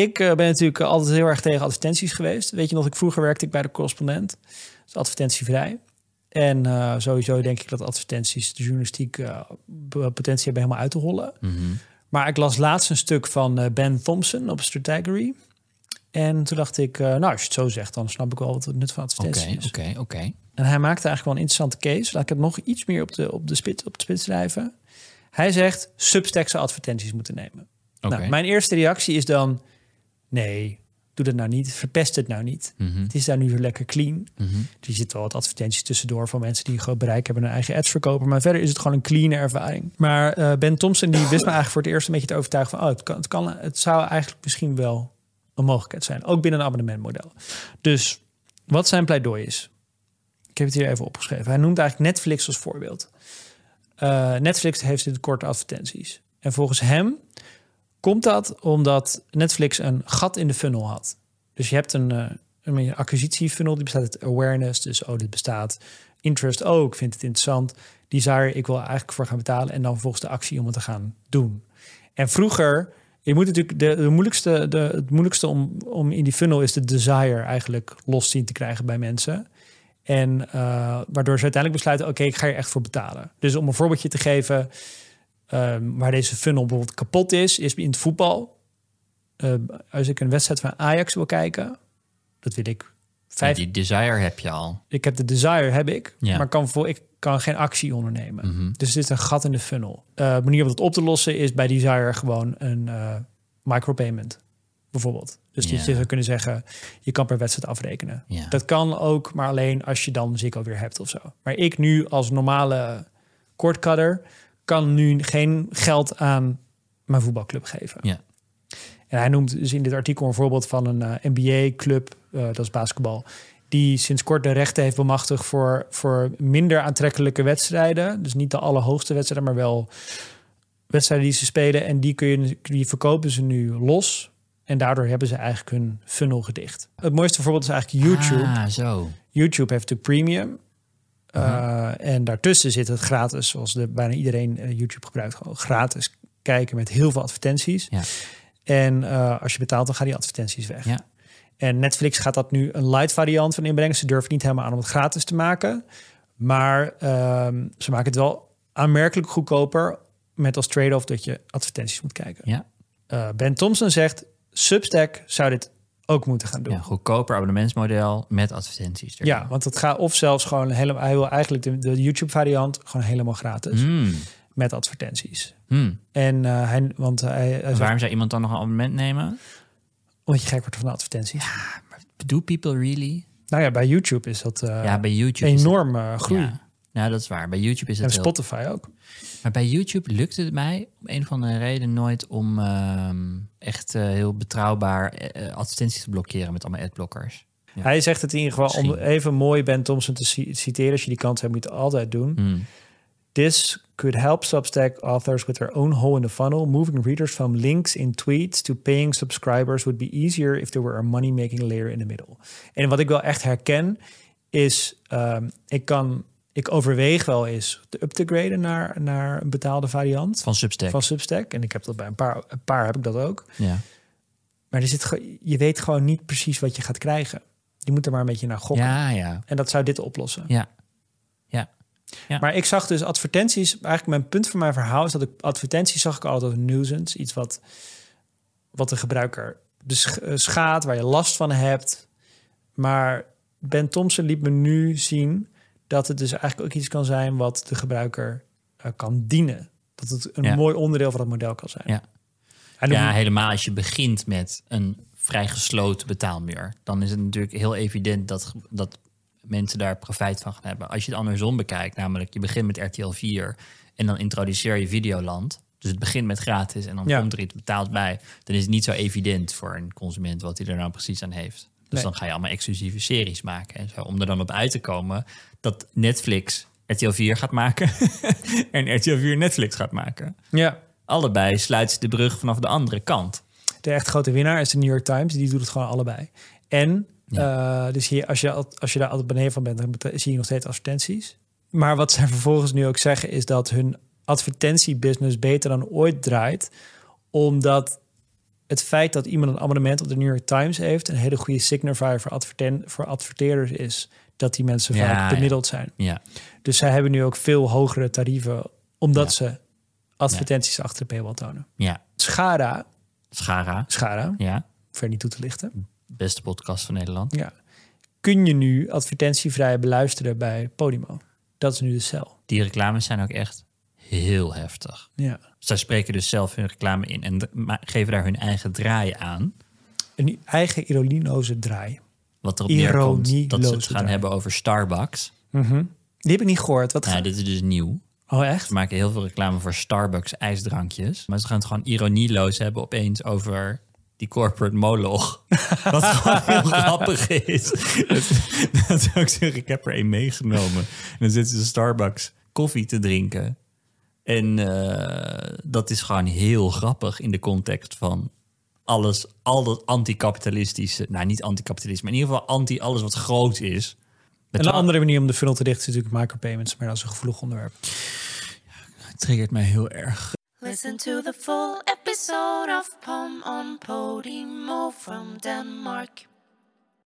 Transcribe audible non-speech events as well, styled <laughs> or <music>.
Ik eh, ben natuurlijk altijd heel erg tegen advertenties geweest. Weet je nog, ik vroeger werkte ik bij de correspondent. Dus advertentievrij. En eh, sowieso denk ik dat advertenties de journalistiek eh, potentie hebben helemaal uit te hollen. Mhm. Maar ik las laatst een stuk van Ben Thompson op Strategory. En toen dacht ik, nou, als je het zo zegt, dan snap ik wel wat het nut van advertenties is. oké, oké. En hij maakte eigenlijk wel een interessante case. Laat ik het nog iets meer op de, op de, spit, op de spits schrijven. Hij zegt, Substack zou advertenties moeten nemen. Nou, mijn eerste reactie is dan, nee, doe dat nou niet. Verpest het nou niet. Mhm, Het is daar nu zo lekker clean. Er zitten wel wat advertenties tussendoor van mensen die gewoon bereik hebben en hun eigen ads verkopen. Maar verder is het gewoon een clean ervaring. Maar eh, Ben Thompson die wist me eigenlijk voor het eerst een beetje te overtuigen van, oh, het, kan, het, kan, het zou eigenlijk misschien wel een mogelijkheid zijn. Ook binnen een abonnementmodel. Dus wat zijn pleidooi is. Ik heb het hier even opgeschreven. Hij noemt eigenlijk Netflix als voorbeeld. Eh, Netflix heeft in het korte advertenties. En volgens hem komt dat omdat Netflix een gat in de funnel had. Dus je hebt een, eh, een acquisitiefunnel die bestaat uit awareness. Dus oh, dit bestaat. Interest, oh, ik vind het interessant. Desire, ik wil eigenlijk voor gaan betalen. En dan volgens de actie om het te gaan doen. En vroeger, je moet natuurlijk de, de moeilijkste, de, het moeilijkste om, om in die funnel is de desire eigenlijk los zien te krijgen bij mensen. En eh, waardoor ze uiteindelijk besluiten, oké, ik ga er echt voor betalen. Dus om een voorbeeldje te geven, ehm, waar deze funnel bijvoorbeeld kapot is, is in het voetbal. Eh, als ik een wedstrijd van Ajax wil kijken, dat wil ik. Ja, Vijf, die desire heb je al. Ik heb de desire, heb ik, Ja. maar kan voor, ik kan geen actie ondernemen. Mhm. Dus er zit een gat in de funnel. Eh, De manier om het op te lossen is bij Desire gewoon een eh, micropayment, bijvoorbeeld. Dus dat je zou kunnen zeggen, je kan per wedstrijd afrekenen. Dat kan ook, maar alleen als je dan Ziggo weer hebt of zo. Maar ik nu als normale kortcutter kan nu geen geld aan mijn voetbalclub geven. Ja. En hij noemt dus in dit artikel een voorbeeld van een eh, NBA-club, eh, dat is basketbal, die sinds kort de rechten heeft bemachtigd voor, voor minder aantrekkelijke wedstrijden. Dus niet de allerhoogste wedstrijden, maar wel wedstrijden die ze spelen. En die, kun je, die verkopen ze nu los. En daardoor hebben ze eigenlijk hun funnel gedicht. Het mooiste voorbeeld is eigenlijk YouTube. Ah, zo. YouTube heeft natuurlijk premium. Uh, En daartussen zit het gratis, zoals de, bijna iedereen uh, YouTube gebruikt, gewoon gratis kijken met heel veel advertenties. Ja. En uh, als je betaalt, dan gaan die advertenties weg. Ja. En Netflix gaat dat nu een light variant van inbrengen. Ze durven niet helemaal aan om het gratis te maken. Maar ehm, ze maken het wel aanmerkelijk goedkoper met als trade-off dat je advertenties moet kijken. Ja. Uh, ben Thompson zegt, Substack zou dit ook moeten gaan doen. Ja, goedkoper abonnementsmodel met advertenties. Erin. Ja, want het gaat of zelfs gewoon helemaal. Hij wil eigenlijk de, de YouTube variant gewoon helemaal gratis mm. met advertenties. Mm. En uh, hij, want hij, hij waarom zegt, zou iemand dan nog een abonnement nemen? Omdat je gek wordt van de advertenties. Ja, maar do people really? Nou ja, bij YouTube is dat. Uh, ja, bij YouTube enorm het, groei. Ja. Ja, dat is waar. Bij YouTube is het. En Spotify ook. Maar bij YouTube lukte het mij om een of andere reden nooit om uh, echt uh, heel betrouwbaar uh, advertenties te blokkeren met allemaal adblockers. Ja. Hij zegt het in ieder geval om even mooi Ben Thompson te citeren. Als je die kans hebt, moet je het altijd doen. Mm. This could help Substack authors with their own hole in the funnel. Moving readers from links in tweets to paying subscribers would be easier if there were a money-making layer in the middle. En wat ik wel echt herken is, um, ik kan ik overweeg wel eens te up te graden naar, naar een betaalde variant. Van Substack. Van Substack. En ik heb dat bij een paar, een paar heb ik dat ook. Ja. Maar er zit, je weet gewoon niet precies wat je gaat krijgen. Je moet er maar een beetje naar gokken. Ja, ja. En dat zou dit oplossen. Ja. Ja. ja. Maar ik zag dus advertenties. Eigenlijk mijn punt van mijn verhaal is dat ik advertenties zag ik altijd een nuisance. Iets wat, wat de gebruiker dus schaadt, waar je last van hebt. Maar Ben Thompson liet me nu zien dat het dus eigenlijk ook iets kan zijn wat de gebruiker uh, kan dienen. Dat het een ja. mooi onderdeel van het model kan zijn. Ja, ja helemaal als je begint met een vrij gesloten betaalmuur. Dan is het natuurlijk heel evident dat, dat mensen daar profijt van gaan hebben. Als je het andersom bekijkt, namelijk je begint met RTL 4 en dan introduceer je Videoland. Dus het begint met gratis en dan ja. komt er iets betaald bij. Dan is het niet zo evident voor een consument wat hij er nou precies aan heeft. Dus nee. dan ga je allemaal exclusieve series maken en zo. Om er dan op uit te komen dat Netflix RTL 4 gaat maken <laughs> en RTL 4 Netflix gaat maken. Ja. Allebei sluit de brug vanaf de andere kant. De echt grote winnaar is de New York Times. Die doet het gewoon allebei. En ja. uh, dus hier, als, je, als je daar altijd beneden van bent, dan zie je nog steeds advertenties. Maar wat zij vervolgens nu ook zeggen, is dat hun advertentiebusiness beter dan ooit draait. Omdat het feit dat iemand een abonnement op de New York Times heeft... een hele goede signifier voor, adverten voor adverteerders is... dat die mensen Ja, vaak ja. bemiddeld zijn. Ja, Dus zij hebben nu ook veel hogere tarieven... omdat ze advertenties achter de paywall tonen. ja. Schara, Schara. Schara, Ja, ver niet toe te lichten... beste podcast van Nederland. Ja. Kun je nu advertentievrij beluisteren bij Podimo? Dat is nu de cel. Die reclames zijn ook echt heel heftig. Ja. Zij spreken dus zelf hun reclame in en geven daar hun eigen draai aan. Een eigen ironieloze draai. Wat erop neerkomt dat ze het gaan draai. hebben over Starbucks. Die heb ik niet gehoord. Wat ga- dit is dus nieuw. Oh, echt? Ze maken heel veel reclame voor Starbucks ijsdrankjes. Maar ze gaan het gewoon ironieloos hebben opeens over die corporate moloch. <laughs> Wat gewoon heel grappig is. Dat, dat zou ik zeggen, ik heb er één meegenomen. En dan zitten ze Starbucks koffie te drinken. En eh, dat is gewoon heel grappig in de context van alles, al dat anticapitalistische... Nou, niet anticapitalisme, maar in ieder geval anti alles wat groot is. Met Een andere manier om de funnel te dichten is natuurlijk micropayments, maar dat is een gevoelig onderwerp. triggert mij heel erg. Listen to the full episode of Pom on Podimo from Denmark.